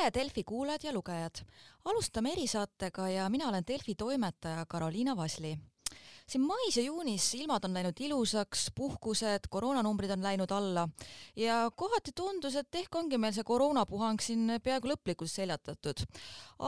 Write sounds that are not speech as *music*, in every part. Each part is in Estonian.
tere, Delfi kuulajad ja lugejad! alustame erisaatega ja mina olen Delfi toimetaja Karoliina Vasli siin mais ja juunis ilmad on läinud ilusaks, puhkused, koroonanumbrid on läinud alla ja kohati tundus, et ehk ongi meil see koroonapuhang siin peaaegu lõplikult seljatatud.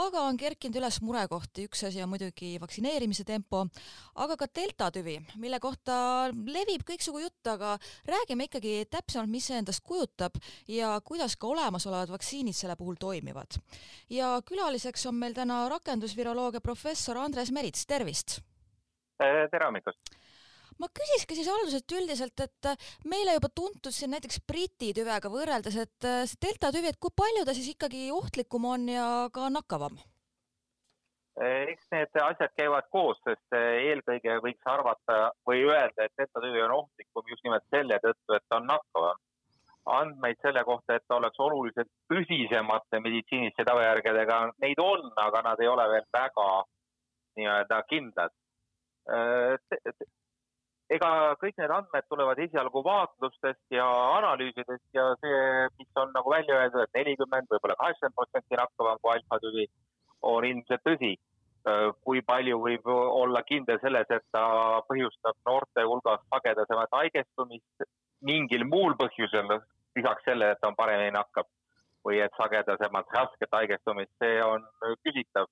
aga on kerkinud üles murekohti, üks asi on muidugi vaktsineerimise tempo, aga ka delta tüvi, mille kohta levib kõiksugu jutt, aga räägime ikkagi täpsemalt, mis see endast kujutab ja kuidas ka olemasolevad vaktsiinid selle puhul toimivad. ja külaliseks on meil täna rakendusviroloogia professor Andres Merits, tervist! Eh, tere hommikust! ma küsiski siis alguselt üldiselt, et äh, meile juba tuntud siin näiteks Briti tüvega võrreldes, et äh, see delta tüvi, et kui palju ta siis ikkagi ohtlikum on ja ka nakkavam? Eh, eks need asjad käivad koos, sest eelkõige võiks arvata või öelda, et delta tüvi on ohtlikum just nimelt selle tõttu, et ta on nakkavam. andmeid selle kohta, et ta oleks oluliselt tõsisemate meditsiiniliste tagajärgedega, neid on, aga nad ei ole veel väga nii-öelda kindlad ega kõik need andmed tulevad esialgu vaatlustest ja analüüsidest ja see, mis on nagu välja öeldud, et nelikümmend, võib-olla kaheksakümmend protsenti nakkavam kui alfa-tüvi, on ilmselt tõsi. Äh, kui palju võib olla kindel selles, et ta põhjustab noorte hulgas sagedasemat haigestumist mingil muul põhjusel, lisaks sellele, et ta on paremini nakkab või et sagedasemalt rasket haigestumist, see on küsitav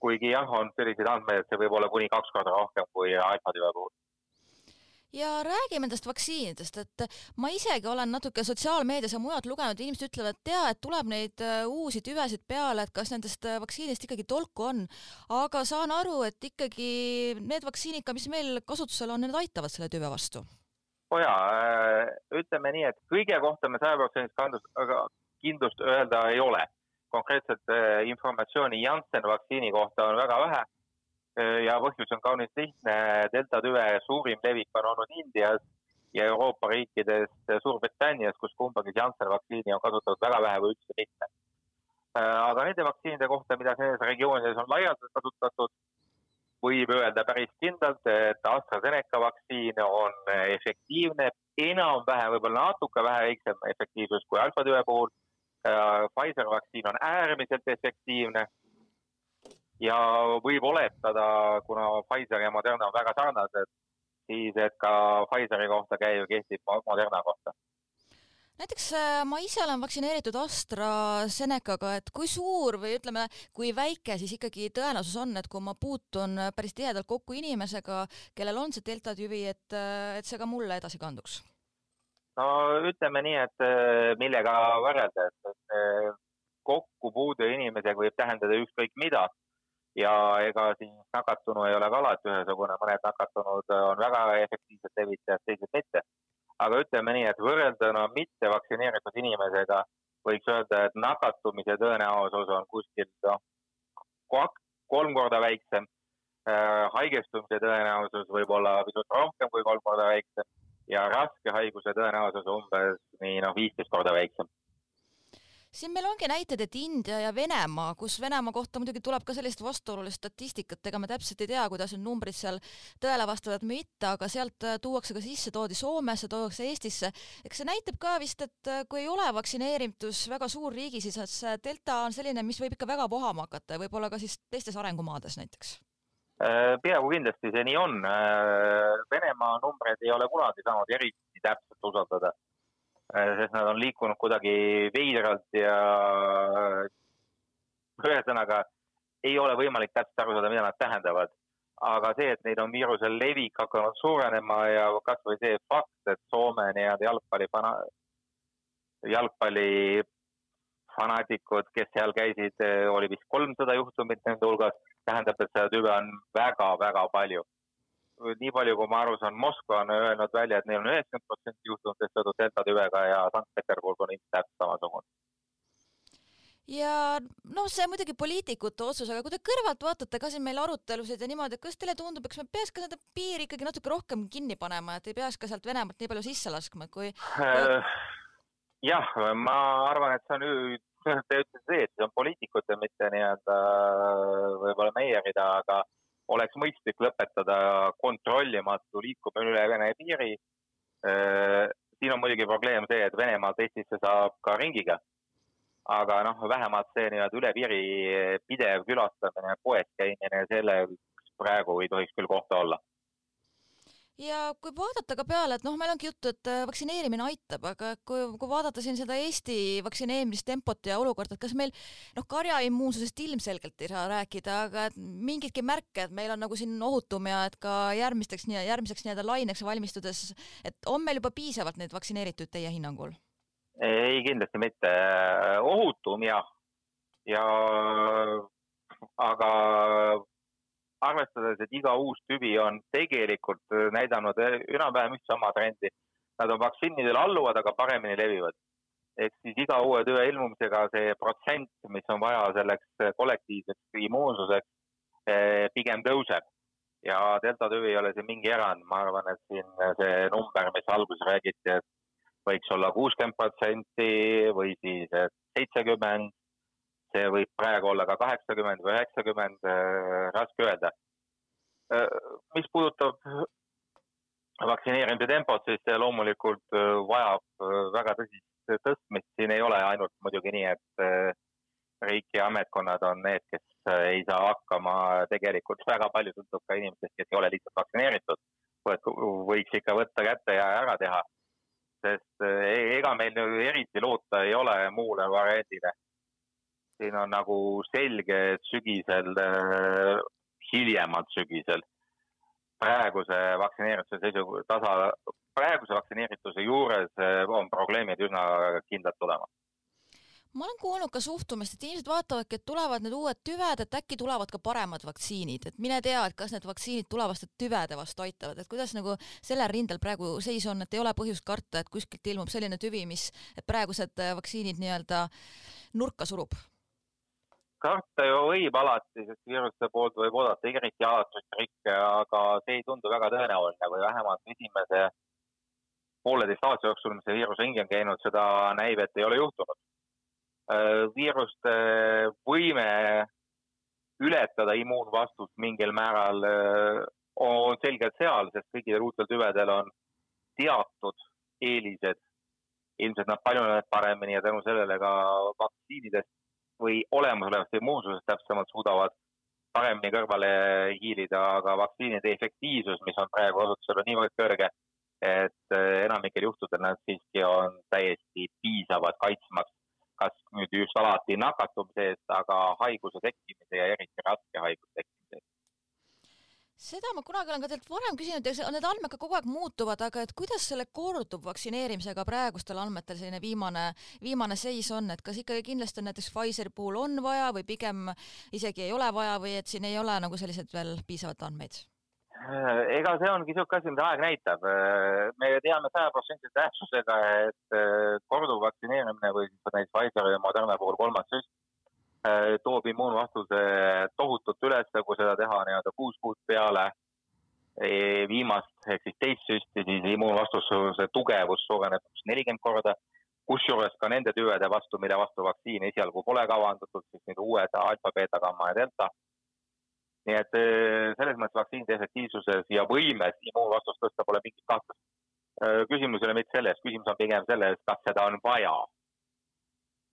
kuigi jah, on selliseid andmeid, et see võib olla kuni kaks korda rohkem kui alfa-tüve puhul ja räägime nendest vaktsiinidest, et ma isegi olen natuke sotsiaalmeedias ja mujalt lugenud, inimesed ütlevad, et jaa, et tuleb neid äh, uusi tüvesid peale, et kas nendest äh, vaktsiinidest ikkagi tolku on. aga saan aru, et ikkagi need vaktsiinid ka, mis meil kasutusel on, need aitavad selle tüve vastu. oh jaa, äh, ütleme nii, et kõige kohta me sajaprotsendilist kindlust öelda ei ole konkreetset äh, informatsiooni Janssen vaktsiini kohta on väga vähe. Äh, ja põhjus on kaunis lihtne, delta tüve suurim levik on olnud Indias ja Euroopa riikides Suurbritannias, kus kumbagi Janssen vaktsiini on kasutatud väga vähe või üldse mitte. Äh, aga nende vaktsiinide kohta, mida nendes regioonides on laialdaselt kasutatud, võib öelda päris kindlalt, et AstraZeneca vaktsiin on efektiivne, enam-vähem võib-olla natuke vähem efektiivsus kui alfa-tüve puhul Äh, Pfizer vaktsiin on äärmiselt efektiivne ja võib oletada, kuna Pfizer ja Moderna on väga sarnased, siis et ka Pfizeri kohta käiv kehtib Moderna kohta näiteks äh, ma ise olen vaktsineeritud AstraZenecaga, et kui suur või ütleme, kui väike siis ikkagi tõenäosus on, et kui ma puutun päris tihedalt kokku inimesega, kellel on see delta tüvi, et, äh, et see ka mulle edasi kanduks? No ütleme nii, et äh, millega võrrelda, et äh, kokkupuude inimesega võib tähendada ükskõik mida ja ega siis nakatunu ei ole ka alati ühesugune, mõned nakatunud on väga efektiivsed levitajad, teised mitte. aga ütleme nii, et võrrelduna mitte vaktsineeritud inimesega võiks öelda, et nakatumise tõenäosus on kuskil noh, kolm korda väiksem. Äh, haigestumise tõenäosus võib olla pisut rohkem kui kolm korda väiksem ja raske haiguse tõenäosus umbes nii noh, viisteist korda väiksem siin meil ongi näited, et India ja Venemaa, kus Venemaa kohta muidugi tuleb ka sellist vastuolulist statistikat, ega me täpselt ei tea, kuidas need numbrid seal tõele vastavad või mitte, aga sealt äh, tuuakse ka sisse, toodi Soomesse, tuuakse Eestisse. eks see näitab ka vist, et äh, kui ei ole vaktsineeritus väga suur riigis, siis see delta on selline, mis võib ikka väga vohama hakata ja võib-olla ka siis teistes arengumaades näiteks Äh, peaaegu kindlasti see nii on. Äh, Venemaa numbreid ei ole kunagi saanud eriti täpselt usaldada, äh, sest nad on liikunud kuidagi veidralt ja ühesõnaga ei ole võimalik täpselt aru saada, mida nad tähendavad. aga see, et neil on viiruse levik hakanud suurenema ja kasvõi see fakt, et Soome nii-öelda jalgpalli fana-, jalgpalli fanaatikud, kes seal käisid, oli vist kolmsada juhtumit nende hulgas tähendab, et seda tüve on väga-väga palju. nii palju, kui ma aru saan, Moskva on öelnud välja, et neil on üheksakümmend protsenti juhtumitest seotud delta tüvega ja Sankt-Peterburg on ilmselt täpselt samasugune ja noh, see on muidugi poliitikute otsus, aga kui te kõrvalt vaatate ka siin meil arutelusid ja niimoodi, et kas teile tundub, eks me peaks ka seda piiri ikkagi natuke rohkem kinni panema, et ei peaks ka sealt Venemaalt nii palju sisse laskma, kui äh, jah, ma arvan, et see on Te ütlesite see, et see on poliitikute, mitte nii-öelda võib-olla meie rida, aga oleks mõistlik lõpetada kontrollimatu liikumine üle Vene piiri. Äh, siin on muidugi probleem see, et Venemaalt Eestisse saab ka ringiga. aga noh, vähemalt see nii-öelda üle piiri pidev külastamine, poes käimine, selle praegu ei tohiks küll kohta olla ja kui vaadata ka peale, et noh, meil ongi juttu, et äh, vaktsineerimine aitab, aga kui, kui vaadata siin seda Eesti vaktsineerimistempot ja olukorda, et kas meil noh, karja immuunsusest ilmselgelt ei saa rääkida, aga et mingitki märke, et meil on nagu siin ohutum ja et ka järgmisteks, järgmiseks nii-öelda laineks valmistudes, et on meil juba piisavalt neid vaktsineerituid teie hinnangul? ei, kindlasti mitte. ohutum jah, ja aga arvestades, et iga uus tüvi on tegelikult äh, näidanud äh, enam-vähem üht sama trendi. Nad on vaktsiinidele alluvad, aga paremini levivad. ehk siis iga uue tüve ilmumisega see protsent, mis on vaja selleks äh, kollektiivseks immuunsuseks, pigem tõuseb. ja delta tüvi ei ole siin mingi erand, ma arvan, et siin see number, mis alguses räägiti, et võiks olla kuuskümmend protsenti või siis seitsekümmend see võib praegu olla ka kaheksakümmend või üheksakümmend, äh, raske öelda. Äh, mis puudutab vaktsineerimise tempot, siis see loomulikult äh, vajab väga tõsist tõstmist, siin ei ole ainult muidugi nii, et riik ja ametkonnad on need, kes ei saa hakkama, tegelikult väga palju sõltub ka inimestest, kes ei ole lihtsalt vaktsineeritud, võiks ikka võtta kätte ja ära teha, sest e-, ega meil eriti loota ei ole muule variandile siin on nagu selge, et sügisel, äh, hiljemalt sügisel, praeguse vaktsineerituse seisu tasa, praeguse vaktsineerituse juures äh, on probleemid üsna kindlalt tulemas ma olen kuulnud ka suhtumist, et inimesed vaatavadki, et tulevad need uued tüved, et äkki tulevad ka paremad vaktsiinid, et mine tea, et kas need vaktsiinid tulevaste tüvede vastu aitavad, et kuidas nagu sellel rindel praegu seis on, et ei ole põhjust karta, et kuskilt ilmub selline tüvi, mis praegused vaktsiinid nii-öelda nurka surub karta ju võib alati, sest viiruste poolt võib oodata eriti alatuid trikke, aga see ei tundu väga tõenäoline või vähemalt esimese pooleteist aasta jooksul, mis see viirus ringi on käinud, seda näib, et ei ole juhtunud. Äh, viiruste võime ületada immuunvastust mingil määral äh, on selgelt seal, sest kõikidel uutel tüvedel on teatud eelised. ilmselt nad paljunevad paremini ja tänu sellele ka vaktsiinidest või olemasolevast immuunsusest täpsemalt suudavad paremini kõrvale hiilida, aga vaktsiinide efektiivsus, mis on praegu osutusel, on niivõrd kõrge, et eh, enamikel juhtudel nad siiski on täiesti piisavad kaitsmaks. Kas nüüd just alati nakatumise eest, aga haiguse tekkimise ja eriti raske haiguse tekkimise eest seda ma kunagi olen ka teilt varem küsinud need andmed ka kogu aeg muutuvad, aga et kuidas selle korduvvaktsineerimisega praegustel andmetel selline viimane, viimane seis on, et kas ikkagi kindlasti on näiteks Pfizeri puhul on vaja või pigem isegi ei ole vaja või et siin ei ole nagu selliseid veel piisavalt andmeid? ega see ongi niisugune asi, mida aeg näitab. me teame sajaprotsendilise tähtsusega, et korduvvaktsineerimine või siis näiteks Pfizeri ja Moderna puhul kolmas süst Äh, toob immuunvastuse tohutult üles, kui seda teha nii-öelda kuus kuud peale e, viimast ehk siis teist süsti, siis immuunvastuse tugevus suureneb nelikümmend korda. kusjuures ka nende tüvede vastu, mille vastu vaktsiini esialgu pole kavandatud, siis need uued alfa, beeta, gamma ja delta. nii et e, selles mõttes vaktsiinide efektiivsuses ja võimes immuunvastust tõsta pole mingit kahtlust. Küsimus ei ole mitte selles, küsimus on pigem selles, kas seda on vaja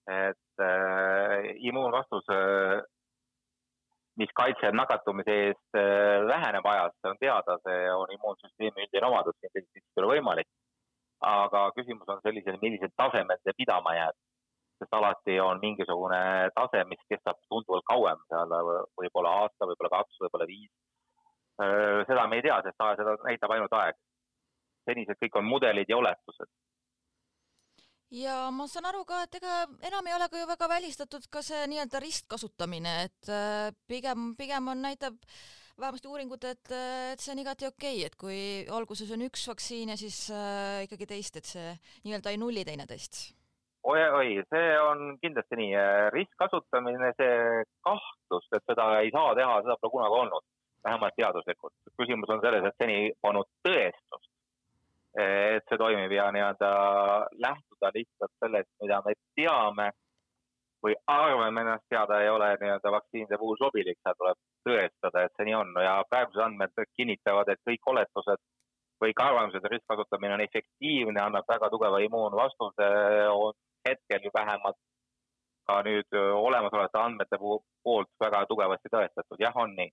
et äh, immuunvastus äh,, mis kaitseb nakatumise eest äh,, väheneb ajas, see on teada, see on immuunsüsteemi üldine omadus, siin teisiti ei ole võimalik. aga küsimus on sellisel, millisel tasemel see pidama jääb, sest alati on mingisugune tase, mis kestab tunduvalt kauem, seal võib-olla aasta, võib-olla kaks, võib-olla viis. Äh, seda me ei tea, sest seda näitab ainult aeg. senised kõik on mudelid ja oletused ja ma saan aru ka, et ega enam ei ole ka ju väga välistatud ka see nii-öelda ristkasutamine, et äh, pigem, pigem on, näitab vähemasti uuringud, et, äh, et see on igati okei okay,, et kui alguses on üks vaktsiin ja siis äh, ikkagi teist, et see nii-öelda ei nulli teineteist oi, oi, see on kindlasti nii. ristkasutamine, see kahtlus, et seda ei saa teha, seda pole kunagi olnud, vähemalt teaduslikult. küsimus on selles, et seni polnud tõestust, et see toimib ja nii-öelda lähtuda lihtsalt sellest, mida me teame või arvame ennast teada, ei ole nii-öelda vaktsiinide puhul sobilik, seal tuleb tõestada, et see nii on. Ja praegused andmed kinnitavad, et kõik oletused või ka arvamused, et ristkasutamine on efektiivne, annab väga tugeva immuunvastuse, on hetkel ju vähemalt ka nüüd olemasolevate andmete poolt väga tugevasti tõestatud, jah, on nii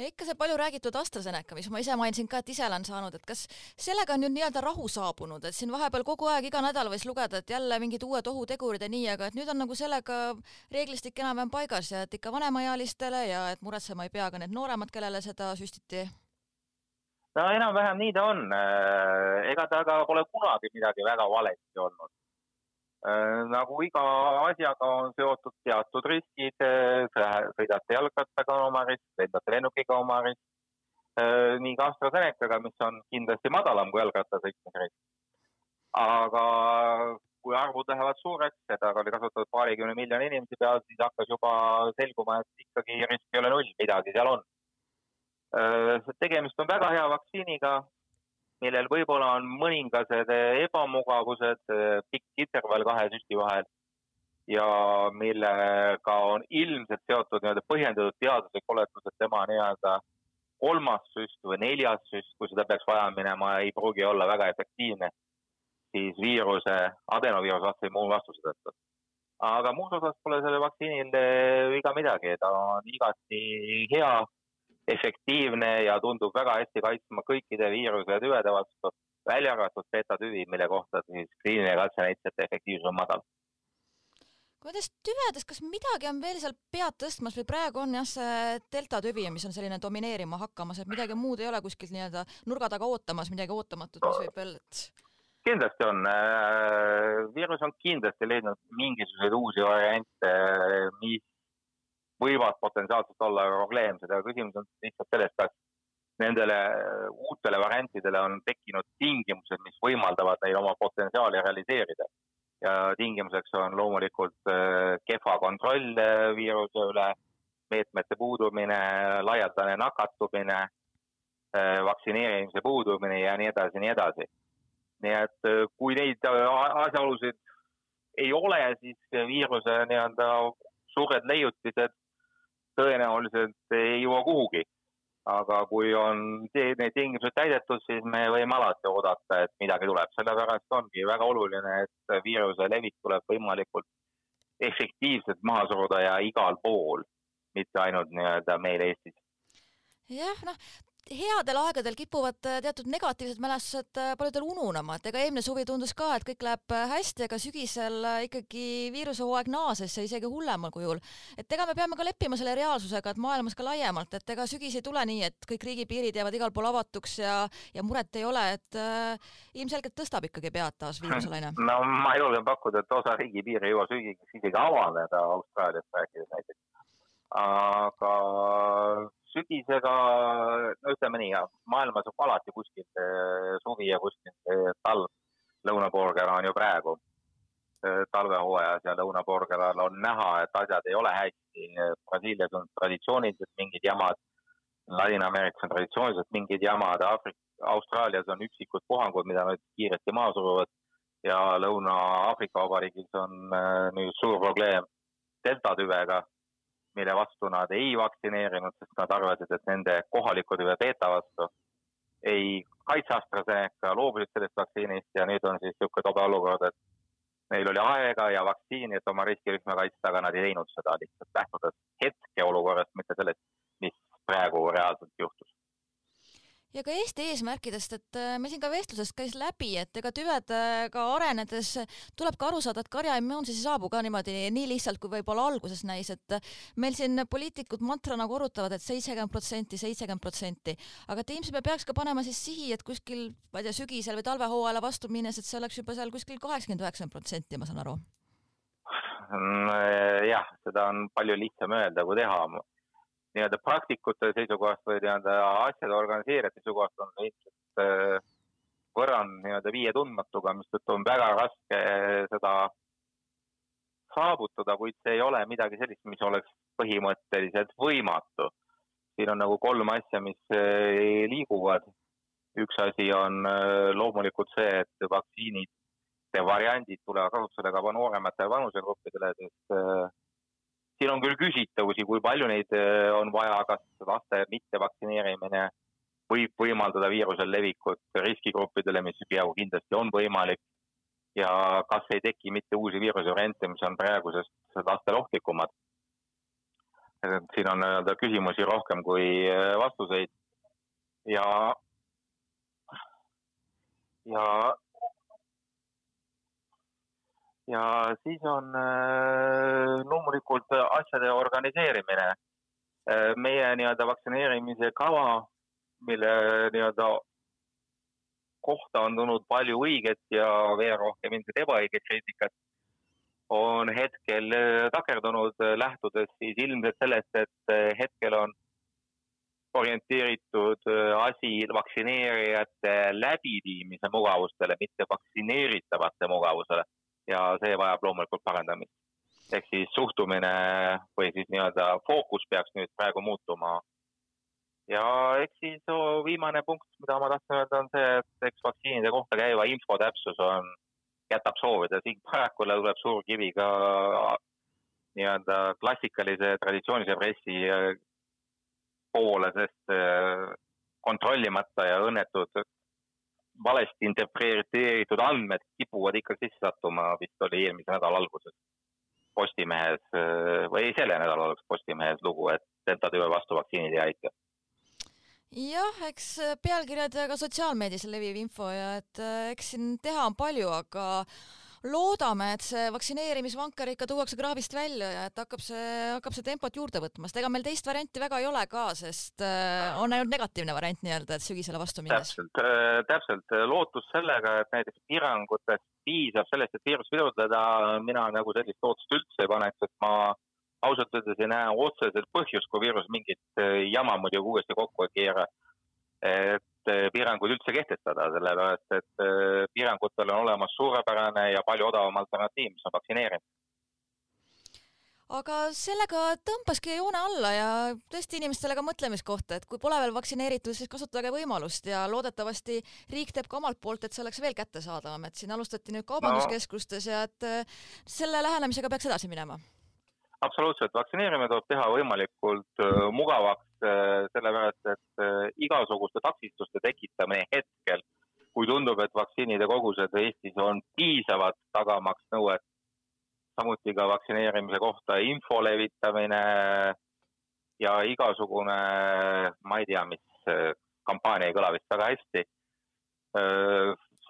ja ikka see palju räägitud AstraZeneca, mis ma ise mainisin ka, et ise olen saanud, et kas sellega on nüüd nii-öelda rahu saabunud, et siin vahepeal kogu aeg iga nädal võis lugeda, et jälle mingid uued ohutegurid ja nii, aga et nüüd on nagu sellega reeglistik enam-vähem paigas ja et ikka vanemaealistele ja et muretsema ei pea ka need nooremad, kellele seda süstiti? no enam-vähem nii ta on. ega ta ka pole kunagi midagi väga valesti olnud Äh, nagu iga asjaga on seotud teatud riskid, äh, sõidate jalgrattaga oma risk, lendate lennukiga oma risk, äh, nii ka AstraZenecaga, mis on kindlasti madalam kui jalgratta sõitmise risk. aga kui arvud lähevad suureks, seda oli kasutatud paarikümne miljoni inimese peal, siis hakkas juba selguma, et ikkagi risk ei ole null, midagi seal on. tegemist on väga hea vaktsiiniga, millel võib-olla on mõningased ebamugavused, pikk intervall kahe süsti vahel ja millega on ilmselt seotud nii-öelda põhjendatud teaduslik oletus, et tema nii-öelda kolmas süst või neljas süst, kui seda peaks vaja minema, ei pruugi olla väga efektiivne, siis viiruse, adenoviiruse vastu immuunvastuse tõttu. aga muus osas pole sellel vaktsiinil viga midagi, ta on igati hea efektiivne ja tundub väga hästi kaitsma kõikide viiruse ja tüvede vastu, välja arvatud betatüvi, mille kohta siis kliiniline katse näitas, et efektiivsus on madal. kui nendest tüvedest, kas midagi on veel seal pead tõstmas või praegu on jah, see delta tüvi, mis on selline domineerima hakkamas, et midagi muud ei ole kuskilt nii-öelda nurga taga ootamas, midagi ootamatut, mis võib veel, et kindlasti on, äh, viirus on kindlasti leidnud mingisuguseid uusi variante, mis võivad potentsiaalselt olla probleemsed, aga küsimus on lihtsalt selles, kas nendele uutele variantidele on tekkinud tingimused, mis võimaldavad neil oma potentsiaali realiseerida. ja tingimuseks on loomulikult äh, kehva kontroll äh, viiruse üle, meetmete puudumine, laialdane nakatumine, äh, vaktsineerimise puudumine ja nii edasi, nii edasi. nii et kui neid asjaolusid ei ole, siis viiruse nii-öelda suured leiutised tõenäoliselt ei jõua kuhugi. aga kui on need tingimused täidetud, siis me võime alati oodata, et midagi tuleb, sellepärast ongi väga oluline, et viiruse levik tuleb võimalikult efektiivselt maha suruda ja igal pool, mitte ainult nii-öelda meil Eestis jah, noh, headel aegadel kipuvad äh, teatud negatiivsed mälestused äh, paljudel ununema, et ega eelmine suvi tundus ka, et kõik läheb äh, hästi, aga sügisel ikkagi viirusehooaeg naases ja isegi hullemal kujul. et ega me peame ka leppima selle reaalsusega, et maailmas ka laiemalt, et ega sügis ei tule nii, et kõik riigipiirid jäävad igal pool avatuks ja, ja muret ei ole, et äh, ilmselgelt tõstab ikkagi pead taas viiruselaine. *laughs* no ma julgen pakkuda, et osa riigipiire ei jõua sügiseks isegi avaneda Austraaliast rääkides näiteks. Aga sügisega, no ütleme nii, maailmas on alati kuskil suvi ja kuskil talv. lõunapoolkera on ju praegu talvehooajas ja lõunapoolkeral on näha, et asjad ei ole hästi. Brasiilias on traditsiooniliselt mingid jamad, Ladina-Ameerikas on traditsiooniliselt mingid jamad, Aafrika, Austraalias on üksikud puhangud, mida nad kiiresti maha suruvad ja Lõuna-Aafrika Vabariigis on äh, nüüd suur probleem delta tüvega mille vastu nad ei vaktsineerinud, sest nad arvasid, et nende kohalikud ühe beeta vastu ei kaitse AstraZeneca, loobusid sellest vaktsiinist ja nüüd on siis niisugune tobe olukord, et neil oli aega ja vaktsiini, et oma riskirühma kaitsta, aga nad ei teinud seda lihtsalt lähtudes hetkeolukorrast, mitte sellest, mis praegu reaalselt ja ka Eesti eesmärkidest, et äh, meil siin ka vestlusest käis läbi, et ega tüvedega äh, arenedes tuleb ka aru saada, et karja immuunsus ei saabu ka niimoodi nii lihtsalt, kui võib-olla alguses näis, et äh, meil siin poliitikud mantrana korrutavad et, seitsekümmend protsenti, seitsekümmend protsenti, aga et ilmselt me peaks ka panema siis sihi, et kuskil, ma ei tea, sügisel või talvehooajale vastu minnes, et see oleks juba seal kuskil kaheksakümmend, üheksakümmend protsenti, ma saan aru. Jah, seda on palju lihtsam öelda kui teha nii-öelda praktikute seisukohast või nii-öelda asjade organiseerijate seisukohast on ilmselt äh, võrrand nii-öelda viie tundmatuga, mistõttu on väga raske äh, seda saavutada, kuid see ei ole midagi sellist, mis oleks põhimõtteliselt võimatu. siin on nagu kolm asja, mis äh, liiguvad. üks asi on loomulikult see, et vaktsiinide variandid tulevad kasutusele ka noorematele vanusegruppidele, sest siin on küll küsitavusi, kui palju neid äh, on vaja, kas laste mittevaktsineerimine võib võimaldada viiruse levikut riskigruppidele, mis peaaegu kindlasti on võimalik. ja kas ei teki mitte uusi viirusevariante, mis on praegusest lastele ohtlikumad. siin on nii-öelda küsimusi rohkem kui äh, vastuseid ja, ja, ja siis on äh, loomulikult asjade organiseerimine. Äh, meie nii-öelda vaktsineerimise kava, mille nii-öelda kohta on tulnud palju õiget ja veel rohkem ilmselt ebaõiget kriitikat, on hetkel äh, takerdunud, äh, lähtudes siis ilmselt sellest, et äh, hetkel on orienteeritud asi vaktsineerijate läbiviimise mugavustele, mitte vaktsineeritavate mugavusele ja see vajab loomulikult parandamist. ehk siis suhtumine või siis nii-öelda fookus peaks nüüd praegu muutuma ja eks siis viimane punkt, mida ma tahtsin öelda, on see, et eks vaktsiinide kohta käiva info täpsus on, jätab soovida, siin paraku tuleb suur kivi ka nii-öelda klassikalise traditsioonilise pressi äh, poole, sest äh, kontrollimata ja õnnetud valesti interpreteeritud andmed kipuvad ikka sisse sattuma, vist oli eelmise nädala alguses Postimehes äh, või ei, selle nädala alguses Postimehes lugu, et delta tüve vastu vaktsiinid ei aita jah, eks äh, pealkirjad ja ka sotsiaalmeedias leviv info ja et äh, eks siin teha on palju, aga loodame, et see vaktsineerimisvanker ikka tuuakse kraavist välja ja et hakkab see, hakkab see tempot juurde võtma, sest ega meil teist varianti väga ei ole ka, sest äh, on ainult negatiivne variant nii-öelda, et sügisele vastu minnes. täpselt äh,, täpselt, lootus sellega, et näiteks piirangutest piisab sellest, et viirust pidurdada, mina nagu sellist lootust üldse ei paneks, et ma ausalt öeldes ei näe otseselt põhjust, kui viirus mingit äh, jama muidugi uuesti kokku ei keera, et piiranguid üldse kehtestada, sellepärast et äh, piirangutel on olemas suurepärane ja palju odavam alternatiiv, mis on vaktsineerimine aga sellega tõmbaski joone alla ja tõesti inimestele ka mõtlemiskohta, et kui pole veel vaktsineeritud, siis kasutage võimalust ja loodetavasti riik teeb ka omalt poolt, et see oleks veel kättesaadavam, et siin alustati nüüd kaubanduskeskustes ja et selle lähenemisega peaks edasi minema absoluutselt, vaktsineerimine tuleb teha võimalikult äh, mugavaks, äh, sellepärast et äh, igasuguste takistuste tekitamine hetkel, kui tundub, et vaktsiinide kogused Eestis on piisavad, tagamaks nõuet, samuti ka vaktsineerimise kohta info levitamine ja igasugune, ma ei tea, mis kampaania ei kõla vist väga hästi.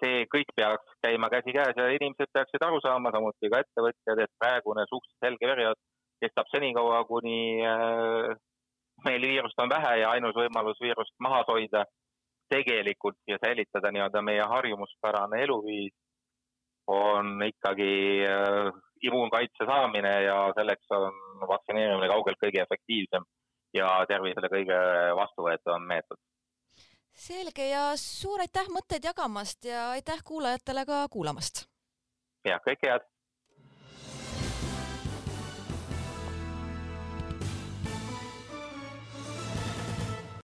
see kõik peaks käima käsikäes ja inimesed peaksid aru saama, samuti ka ettevõtjad, et praegune suhteliselt selge periood kestab senikaua, kuni äh, meil viirust on vähe ja ainus võimalus viirust maha hoida tegelikult ja säilitada nii-öelda meie harjumuspärane eluviis on ikkagi äh, immuunkaitse saamine ja selleks on vaktsineerimine kaugelt kõige efektiivsem ja tervisele kõige vastuvõetavam meetod. selge ja suur aitäh mõtteid jagamast ja aitäh kuulajatele ka kuulamast. ja kõike head